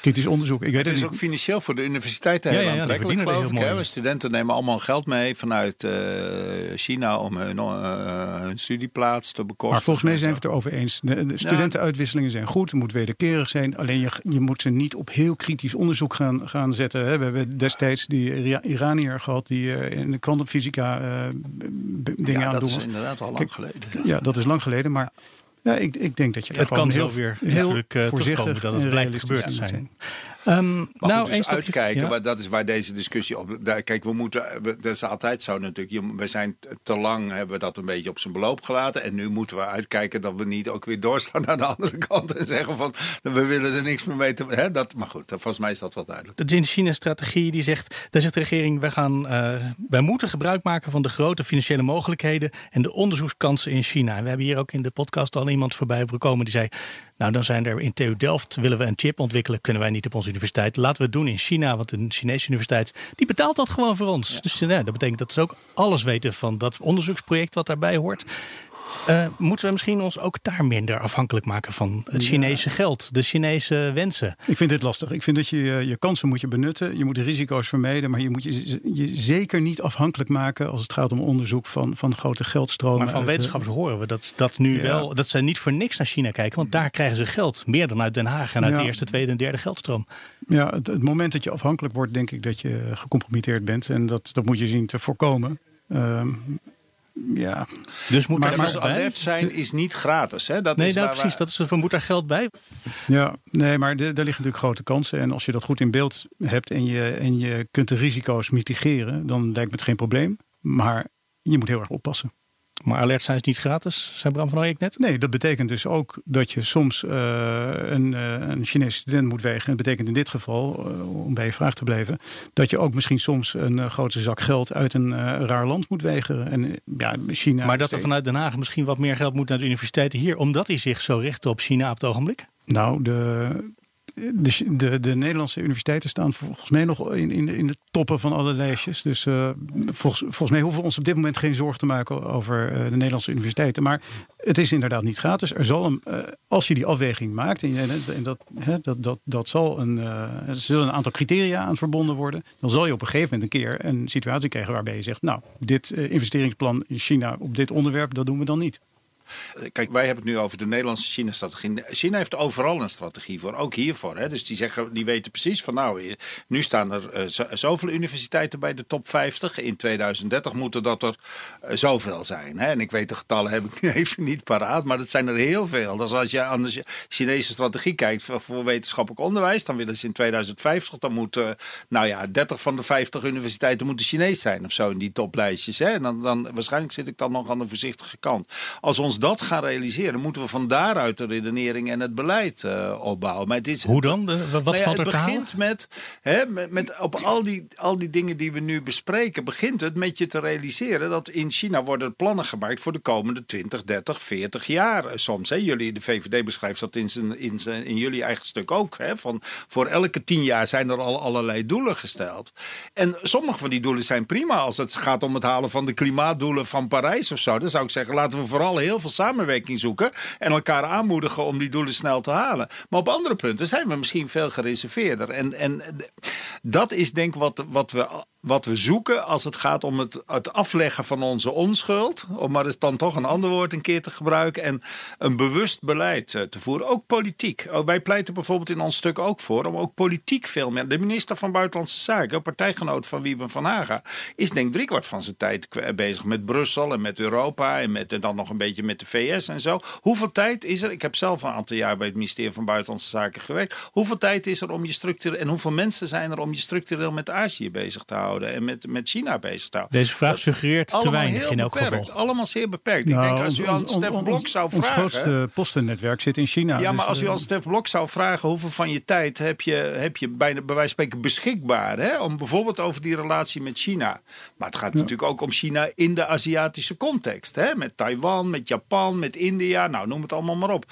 kritisch onderzoek. Ik weet het het, is niet. ook financieel voor de universiteiten Ja, heel ja, aantrekkelijk, verdienen er geloof ik. heel Hè? mooi. Studenten nemen allemaal geld mee vanuit eh, China om hun, eh, hun studieplaats te bekostigen. Maar volgens mij zijn we het erover eens. De, de studentenuitwisselingen zijn goed, het moet wederkerig zijn. Alleen je, je moet ze niet op heel kritisch onderzoek gaan, gaan zetten. Hè. We hebben destijds die Ira- Iranier gehad die eh, in de kwantumfysica eh, b- dingen Ja, aan dat doen is inderdaad al lang Kijk, geleden. Ja, dat is lang geleden, maar ja, ik, ik denk dat je Het kan heel, weer heel eh, voorzichtig dat het realistisch gebeurd te zijn. Ehm, Maar nou, goed, dus uitkijken, ja. maar dat is waar deze discussie op. daar- Kijk, we moeten. we- Dat is altijd zo natuurlijk. We zijn te- lang hebben we dat een beetje op zijn beloop gelaten. En nu moeten we uitkijken dat we niet ook weer doorslaan naar de andere kant. En zeggen van we willen er niks meer mee te. Hè, dat, maar goed, volgens mij is dat wel duidelijk. De China-strategie die zegt, daar zegt de regering, wij, gaan, wij moeten gebruik maken van de grote financiële mogelijkheden en de onderzoekskansen in China. En we hebben hier ook in de podcast al iemand voorbij gekomen die zei, nou dan zijn er in TU Delft, willen we een chip ontwikkelen, kunnen wij niet op onze universiteit. Laten we het doen in China, want een Chinese universiteit die betaalt dat gewoon voor ons. Dus ja, dat betekent dat ze ook alles weten van dat onderzoeksproject wat daarbij hoort. Uh, moeten we misschien ons ook daar minder afhankelijk maken van het Chinese geld, de Chinese wensen? Ik vind dit lastig. Ik vind dat je je kansen moet je benutten. Je moet de risico's vermijden, maar je moet je, je zeker niet afhankelijk maken als het gaat om onderzoek van, van grote geldstromen. Maar van wetenschappers horen we dat, dat nu wel, dat ze niet voor niks naar China kijken, want daar krijgen ze geld. Meer dan uit Den Haag en uit de eerste, tweede en derde geldstroom. Ja, het, het, moment dat je afhankelijk wordt, denk ik dat je gecompromitteerd bent. En dat, dat moet je zien te voorkomen. Uh, ja. Dus moet maar, maar alert zijn is niet gratis. Hè? Dat nee, is nou, precies. Dat is, er moet daar geld bij. Ja, nee, maar daar liggen natuurlijk grote kansen. En als je dat goed in beeld hebt en je, en je kunt de risico's mitigeren, dan lijkt me het geen probleem. Maar je moet heel erg oppassen. Maar alert zijn is niet gratis, zei Bram van Ooyek net? Nee, dat betekent dus ook dat je soms uh, een, uh, een Chinese student moet wegen. Dat betekent in dit geval, uh, om bij je vraag te blijven, dat je ook misschien soms een grote zak geld uit een raar land moet wegen. En, ja, China maar dat er vanuit Den Haag misschien wat meer geld moet naar de universiteiten hier, omdat hij zich zo richt op China op het ogenblik? Nou, de, de, de, de, Nederlandse universiteiten staan volgens mij nog in, in, in de toppen van alle lijstjes. Dus uh, volgens, volgens mij hoeven we ons op dit moment geen zorgen te maken over uh, de Nederlandse universiteiten. Maar het is inderdaad niet gratis. Er zal uh, als je die afweging maakt, en, en dat, hè, dat, dat, dat zal een, er zullen een aantal criteria aan verbonden worden. Dan zal je op een gegeven moment een keer een situatie krijgen waarbij je zegt: Nou, dit investeringsplan in China op dit onderwerp, dat doen we dan niet. Kijk, wij hebben het nu over de Nederlandse China-strategie. China heeft overal een strategie voor, ook hiervoor. Hè. Dus die, zeggen, die weten precies van nou, nu staan er uh, zoveel universiteiten bij de top 50. In 2030 moeten dat er zoveel zijn. Hè. En ik weet de getallen heb ik even niet paraat, maar dat zijn er heel veel. Dus als je aan de Chinese strategie kijkt voor wetenschappelijk onderwijs, dan willen ze in 2050, dan moeten, nou ja, 30 van de 50 universiteiten moeten Chinees zijn of zo in die toplijstjes. Hè. En dan, dan, waarschijnlijk zit ik dan nog aan de voorzichtige kant. Als ons dat gaan realiseren, moeten we van daaruit de redenering en het beleid uh, opbouwen. Maar het is, Hoe dan? De, wat nou ja, valt er Het begint met, hè, met, met, op al die, al die dingen die we nu bespreken, begint het met je te realiseren dat in China worden plannen gemaakt voor de komende 20, 30, 40 jaar soms. Hè. Jullie, de VVD beschrijft dat in, zijn, in, zijn, in jullie eigen stuk ook. Hè, van voor elke tien jaar zijn er al allerlei doelen gesteld. En sommige van die doelen zijn prima als het gaat om het halen van de klimaatdoelen van Parijs of zo. Dan zou ik zeggen, laten we vooral heel veel samenwerking zoeken en elkaar aanmoedigen om die doelen snel te halen. Maar op andere punten zijn we misschien veel gereserveerder. En, en dat is denk ik wat, wat we wat we zoeken als het gaat om het, het afleggen van onze onschuld. Om maar eens dan toch een ander woord een keer te gebruiken. En een bewust beleid eh, te voeren. Ook politiek. Oh, wij pleiten bijvoorbeeld in ons stuk ook voor om ook politiek veel meer. De minister van Buitenlandse Zaken, partijgenoot van Wieben van Haga, is denk ik driekwart van zijn tijd bezig met Brussel en met Europa. En, met, en dan nog een beetje met de VS en zo. Hoeveel tijd is er? Ik heb zelf een aantal jaar bij het ministerie van Buitenlandse Zaken gewerkt. Hoeveel tijd is er om je structureel. En hoeveel mensen zijn er om je structureel met Azië bezig te houden? En met, met China bezig te houden. Deze vraag suggereert te weinig in elk beperkt, geval. Allemaal zeer beperkt. Nou, ik denk als u aan Stef Blok zou vragen... Ons grootste postennetwerk zit in China. Ja, maar dus, als u uh, aan Stef Blok zou vragen... hoeveel van je tijd heb je, heb je bij, bij wijze van spreken beschikbaar... Hè, om bijvoorbeeld over die relatie met China. Maar het gaat ja. natuurlijk ook om China in de Aziatische context. Hè, met Taiwan, met Japan, met India. Nou, noem het allemaal maar op.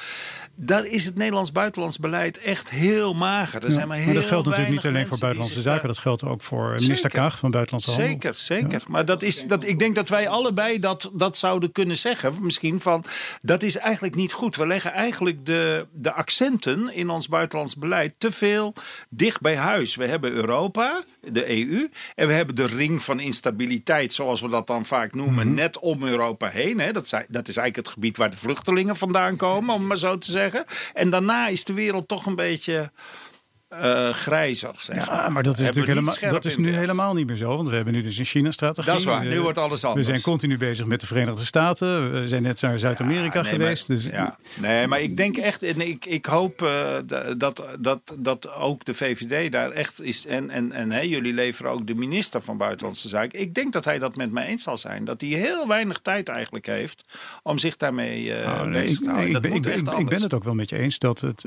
Daar is het Nederlands buitenlands beleid echt heel mager. Er zijn maar, heel maar dat geldt natuurlijk niet alleen voor buitenlandse zaken. Dat geldt ook voor minister Kaag van Buitenlandse Handel. Zeker, zeker. Ja. Maar dat is, dat, ik denk dat wij allebei dat, dat zouden kunnen zeggen. Misschien van, dat is eigenlijk niet goed. We leggen eigenlijk de, de accenten in ons buitenlands beleid te veel dicht bij huis. We hebben Europa, de EU. En we hebben de ring van instabiliteit, zoals we dat dan vaak noemen, mm -hmm. net om Europa heen. Hè. Dat, zijn, dat is eigenlijk het gebied waar de vluchtelingen vandaan komen, om maar zo te zeggen. En daarna is de wereld toch een beetje uh, grijzer. Zeg maar. Ja, maar dat is, natuurlijk helemaal, dat is nu helemaal niet meer zo. Want we hebben nu dus een China-strategie. Dat is waar, nu wordt alles anders. We zijn continu bezig met de Verenigde Staten. We zijn net naar Zuid-Amerika ja, nee, geweest. Maar, dus, ja. Nee, maar ik denk echt, en ik, ik hoop uh, dat, dat, dat ook de VVD daar echt is. En, en, en hey, jullie leveren ook de minister van Buitenlandse Zaken. Ik denk dat hij dat met mij eens zal zijn. Dat hij heel weinig tijd eigenlijk heeft om zich daarmee uh, oh, bezig te houden. Ik, ben, ik, ben, ik ben het ook wel met je eens dat het,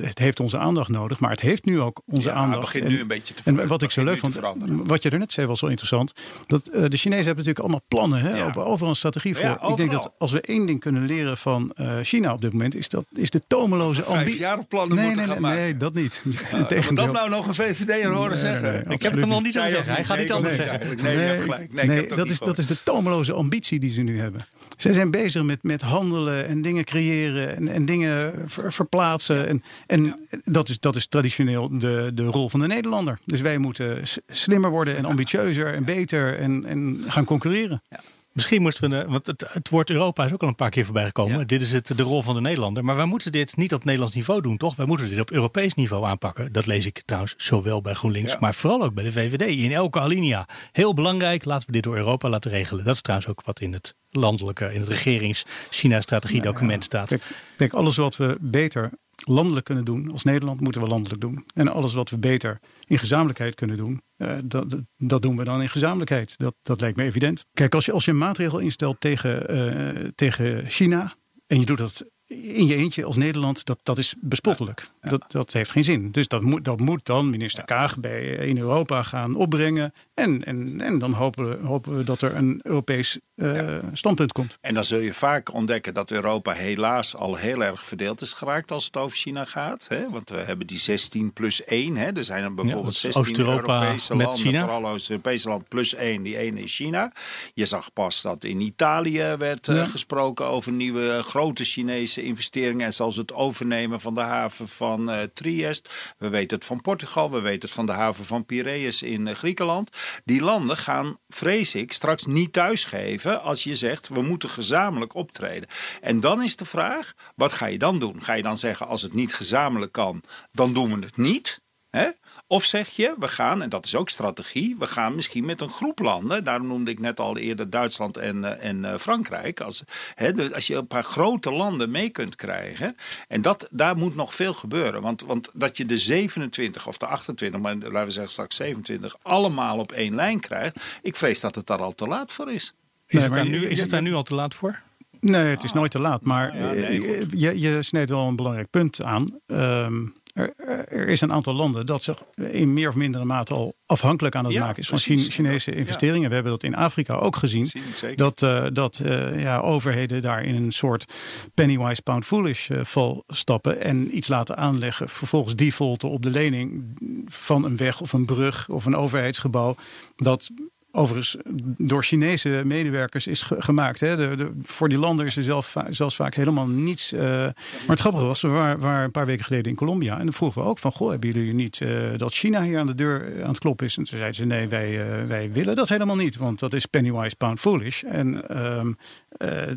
het heeft onze aandacht nodig. Maar het heeft nu ook onze ja, aandacht. begint nu een beetje te En wat ik zo leuk vond, wat je er net zei was wel interessant. Dat uh, de Chinezen hebben natuurlijk allemaal plannen, hè, ja. overal een strategie voor. Ja, ik denk dat als we één ding kunnen leren van uh, China op dit moment, is dat is de tomeloze ambitie. Vijf jaar plannen nee, moeten nee, gaan nee, maken. nee, dat niet. Uh, dat nou nog een VVD'er horen zeggen? Ik heb het hem nog niet zo zeggen. Hij gaat niet anders zeggen. Nee, nee, dat is de tomeloze ambitie die ze nu hebben. Zij zijn bezig met, met handelen en dingen creëren en, en dingen verplaatsen. En, en dat, is, dat is traditioneel de, de rol van de Nederlander. Dus wij moeten slimmer worden en ambitieuzer en beter en, en gaan concurreren. Ja. Misschien moesten we, want het, het woord Europa is ook al een paar keer voorbij gekomen. Dit is het, de rol van de Nederlander. Maar wij moeten dit niet op Nederlands niveau doen, toch? Wij moeten dit op Europees niveau aanpakken. Dat lees ik trouwens zowel bij GroenLinks, maar vooral ook bij de VVD. In elke alinea. Heel belangrijk, laten we dit door Europa laten regelen. Dat is trouwens ook wat in het landelijke, in het regerings-China-strategiedocument staat. Kijk, kijk, alles wat we beter landelijk kunnen doen als Nederland, moeten we landelijk doen. En alles wat we beter in gezamenlijkheid kunnen doen, uh, dat, dat doen we dan in gezamenlijkheid. Dat, dat lijkt me evident. Kijk, als je, als je een maatregel instelt tegen, uh, tegen China en je doet dat in je eentje als Nederland, dat, dat is bespottelijk. Dat, dat heeft geen zin. Dus dat moet, dat moet dan minister Kaag bij, in Europa gaan opbrengen. En, en, en dan hopen we, hopen we dat er een Europees uh, standpunt komt. En dan zul je vaak ontdekken dat Europa helaas al heel erg verdeeld is geraakt als het over China gaat. Hè? Want we hebben die 16 plus 1. Hè? Er zijn er bijvoorbeeld 16 Europese landen, China. vooral Oost-Europese landen plus 1. Die 1 is China. Je zag pas dat in Italië werd uh, gesproken over nieuwe grote Chinese investeringen en zelfs het overnemen van de haven van uh, Triest. We weten het van Portugal, we weten het van de haven van Piraeus in uh, Griekenland. Die landen gaan, vrees ik, straks niet thuisgeven als je zegt we moeten gezamenlijk optreden. En dan is de vraag, wat ga je dan doen? Ga je dan zeggen als het niet gezamenlijk kan, dan doen we het niet? Hè? Of zeg je, we gaan, en dat is ook strategie, we gaan misschien met een groep landen. Daarom noemde ik net al eerder Duitsland en, eh, en uh, Frankrijk. Als, hè, als je een paar grote landen mee kunt krijgen. En dat, daar moet nog veel gebeuren. Want, want dat je de 27 of de 28, maar laten we zeggen straks 27, allemaal op één lijn krijgt. Ik vrees dat het daar al te laat voor is. Is, het, daar nu, is het daar nu al te laat voor? Nee, het is nooit te laat. Maar je, je snijdt wel een belangrijk punt aan. Um, er, er, is een aantal landen dat zich in meer of mindere mate al afhankelijk aan het maken is van Chinese investeringen. We hebben dat in Afrika ook gezien. dat uh, dat uh, ja, overheden daar in een soort pennywise pound foolish uh, val stappen en iets laten aanleggen. Vervolgens defaulten op de lening van een weg of een brug of een overheidsgebouw. Dat overigens door Chinese medewerkers is gemaakt. Hè. De, voor die landen is er zelf, zelfs vaak helemaal niets. Uh, maar het grappige was, we waren, een paar weken geleden in Colombia. En dan vroegen we ook van, goh, hebben jullie niet uh, dat China hier aan de deur aan het kloppen is? En toen zeiden ze, nee, wij, wij willen dat helemaal niet. Want dat is pennywise pound foolish. En ehm,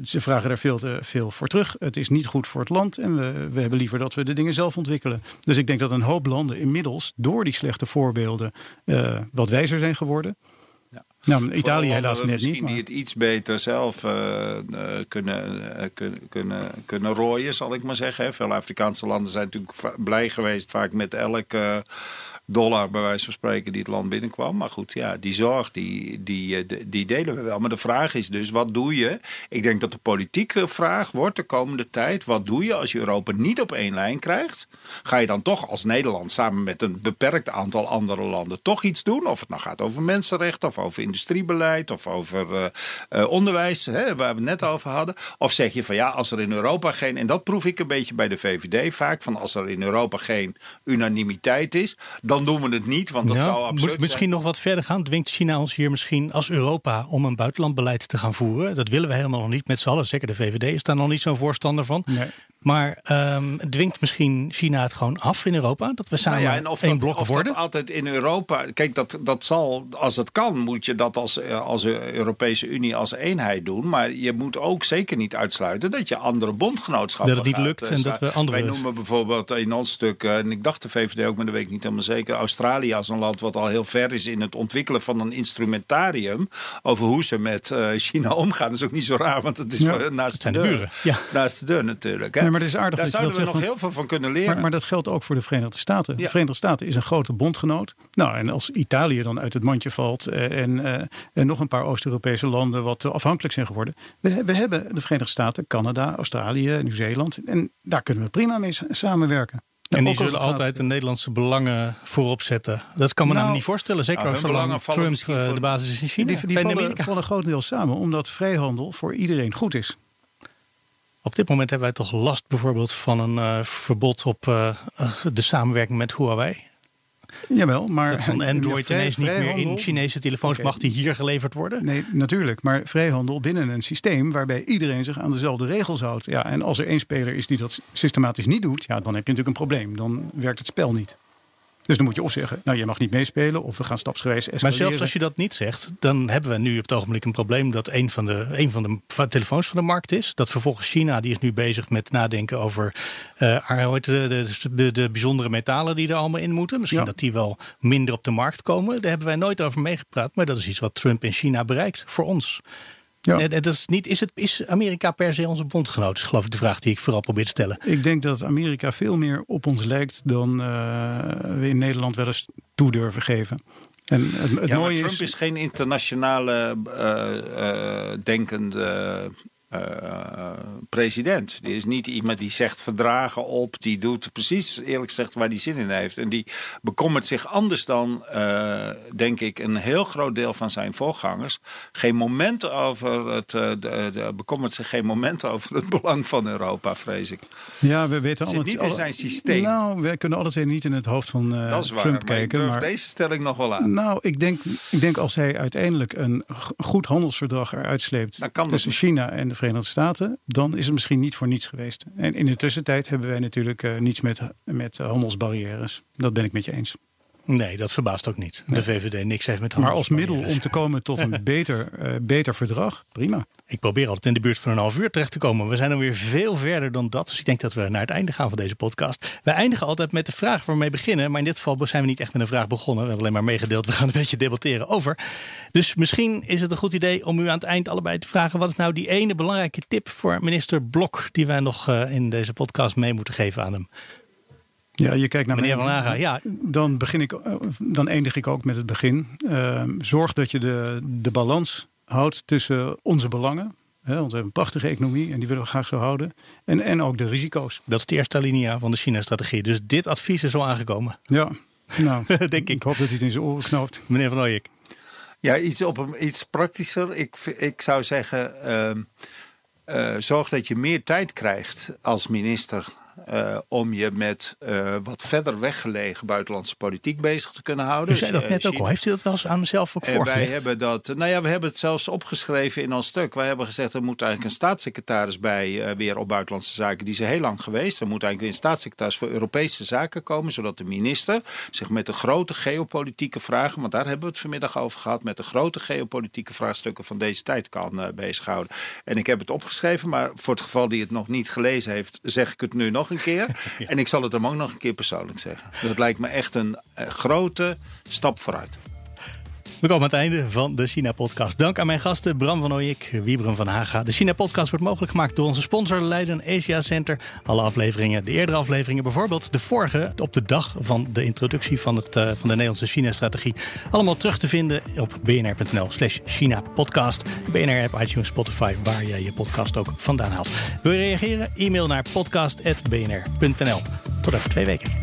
ze vragen daar veel, te, veel voor terug. Het is niet goed voor het land. En we, we hebben liever dat we de dingen zelf ontwikkelen. Dus ik denk dat een hoop landen inmiddels door die slechte voorbeelden wat wijzer zijn geworden. Nou, Italië helaas net misschien niet. Misschien die het iets beter zelf uh, kunnen, uh, kunnen, kunnen, kunnen rooien, zal ik maar zeggen. Veel Afrikaanse landen zijn natuurlijk blij geweest vaak met elke dollar, bij wijze van spreken, die het land binnenkwam. Maar goed, ja, die zorg, die, die, eh, die delen we wel. Maar de vraag is dus, wat doe je? Ik denk dat de politieke vraag wordt de komende tijd, wat doe je als je Europa niet op één lijn krijgt? Ga je dan toch als Nederland samen met een beperkt aantal andere landen toch iets doen? Of het nou gaat over mensenrechten, of over industriebeleid, of over uh, uh, onderwijs, hè, waar we het net over hadden. Of zeg je van ja, als er in Europa geen, en dat proef ik een beetje bij de VVD vaak, van als er in Europa geen unanimiteit is, dan doen we het niet, want dat zou absurd Misschien nog wat verder gaan. Dwingt China ons hier misschien als Europa om een buitenlandbeleid te gaan voeren? Dat willen we helemaal nog niet met z'n allen. Zeker de VVD is daar nog niet zo'n voorstander van. Nee. Maar um, dwingt misschien China het gewoon af in Europa? Dat we samen nou ja, en of één blok of worden? dat altijd in Europa... Kijk, dat, dat zal, als het kan, moet je dat als, eh, als Europese Unie als eenheid doen. Maar je moet ook zeker niet uitsluiten dat je andere bondgenootschappen Dat het niet lukt eh, en dat we andere... Wij noemen bijvoorbeeld in ons stuk, eh, en ik dacht de VVD ook, maar dat weet ik niet helemaal zeker... Australië als een land wat al heel ver is in het ontwikkelen van een instrumentarium... over hoe ze met China omgaan. Dat is ook niet zo raar, want het is ja, naast de deur. Ja. Het is naast de deur natuurlijk. Hè? maar het is aardig Daar dat zouden je we nog heel veel van kunnen leren. Maar, maar, dat geldt ook voor de Verenigde Staten. De Verenigde Staten is een grote bondgenoot. Nou, en als Italië dan uit het mandje valt eh, en, uh, en nog een paar Oost-Europese landen wat afhankelijk zijn geworden. We, we hebben de Verenigde Staten, Canada, Australië, Nieuw-Zeeland. En daar kunnen we prima mee samenwerken. En die zullen altijd de Nederlandse belangen voorop zetten. Dat kan me nou, niet voorstellen. Zeker als zolang Trump uh, de basis is in China. Die, die vallen, vallen grotendeels samen. Omdat vrijhandel voor iedereen goed is. Op dit moment hebben wij toch last bijvoorbeeld van een uh, verbod op uh, de samenwerking met Huawei. Jawel, maar... Dat van Android ineens niet meer in Chinese telefoons mag die hier geleverd worden? Nee, natuurlijk. Maar vrijhandel binnen een systeem waarbij iedereen zich aan dezelfde regels houdt. Ja, en als er één speler is die dat systematisch niet doet, ja, dan heb je natuurlijk een probleem. Dan werkt het spel niet. Dus dan moet je of zeggen, nou je mag niet meespelen of we gaan stapsgewijs escaleren. Maar zelfs als je dat niet zegt, dan hebben we nu op het ogenblik een probleem dat een van de, een van de telefoons van de markt is. Dat vervolgens China, die is nu bezig met nadenken over uh, de, de, de, bijzondere metalen die er allemaal in moeten. Misschien dat die wel minder op de markt komen. Daar hebben wij nooit over meegepraat, maar dat is iets wat Trump in China bereikt voor ons. Ja. Het is, niet, is, het, is Amerika per se onze bondgenoot? Is geloof ik de vraag die ik vooral probeer te stellen. Ik denk dat Amerika veel meer op ons lijkt dan uh, we in Nederland wel eens toe durven geven. En het, het ja, mooie Trump is, is, geen internationale uh, uh, denkende uh, president. Die is niet iemand die zegt verdragen op. Die doet precies, eerlijk gezegd, waar hij zin in heeft. En die bekommert zich anders dan, uh, denk ik, een heel groot deel van zijn voorgangers. Geen moment over het, uh, de, de, bekommert zich geen moment over het belang van Europa, vrees ik. Ja, we weten allemaal niet in zijn systeem. Nou, we kunnen alle twee niet in het hoofd van dat is waar, Trump maar kijken. Ik maar deze stelling nog wel aan. Nou, ik denk, ik denk als hij uiteindelijk een goed handelsverdrag eruit sleept tussen China en de Verenigde Staten, dan is het misschien niet voor niets geweest. En in de tussentijd hebben wij natuurlijk uh, niets met, met handelsbarrières. Dat ben ik met je eens. Nee, dat verbaast ook niet. De VVD niks heeft met Maar als middel om te komen tot een beter, uh, beter verdrag, prima. Ik probeer altijd in de buurt van een half uur terecht te komen. We zijn dan weer veel verder dan dat. Dus ik denk dat we naar het einde gaan van deze podcast. We eindigen altijd met de vraag waar we mee beginnen. Maar in dit geval zijn we niet echt met een vraag begonnen. We hebben alleen maar meegedeeld. We gaan een beetje debatteren over. Dus misschien is het een goed idee om u aan het eind allebei te vragen. Wat is nou die ene belangrijke tip voor minister Blok die wij nog uh, in deze podcast mee moeten geven aan hem? Ja, je kijkt naar meneer Van Haga. Ja. Dan, begin ik, eh, dan eindig ik ook met het begin. Uh, zorg dat je de, de balans houdt tussen onze belangen. Hè, want we hebben een prachtige economie en die willen we graag zo houden. En, en ook de risico's. Dat is de eerste linia van de China-strategie. Dus dit advies is al aangekomen. Ja, nou, denk ik. ik hoop dat hij het in zijn oren knoopt. Meneer Van Ooyek. Ja, iets, op een, iets praktischer. Ik, ik zou zeggen, uh, zorg dat je meer tijd krijgt als minister uh, om je met uh, wat verder weggelegen buitenlandse politiek bezig te kunnen houden. U zei dat net ook al. Heeft u dat wel eens aan mezelf ook voorgelegd? Wij hebben dat, nou ja, we hebben het zelfs opgeschreven in ons stuk. Wij hebben gezegd, er moet eigenlijk een staatssecretaris bij weer op buitenlandse zaken. Die is heel lang geweest. Er moet eigenlijk weer een staatssecretaris voor Europese zaken komen. Zodat de minister zich met de grote geopolitieke vragen, want daar hebben we het vanmiddag over gehad, met de grote geopolitieke vraagstukken van deze tijd kan bezighouden. En ik heb het opgeschreven, maar voor het geval die het nog niet gelezen heeft, zeg ik het nu nog een keer. En ik zal het hem ook nog een keer persoonlijk zeggen. Het lijkt me echt een uh, grote stap vooruit. We komen aan het einde van de China-podcast. Dank aan mijn gasten Bram van Ooyek, Wiebren van Haga. De China-podcast wordt mogelijk gemaakt door onze sponsor Leiden Asia Center. Alle afleveringen, de eerdere afleveringen, bijvoorbeeld de vorige... op de dag van de introductie van, het, uh, van de Nederlandse China-strategie... allemaal terug te vinden op bnr.nl slash China-podcast. De BNR-app, iTunes, Spotify, waar jij je podcast ook vandaan haalt. Wil je reageren? E-mail naar podcast.bnr.nl. Tot over twee weken.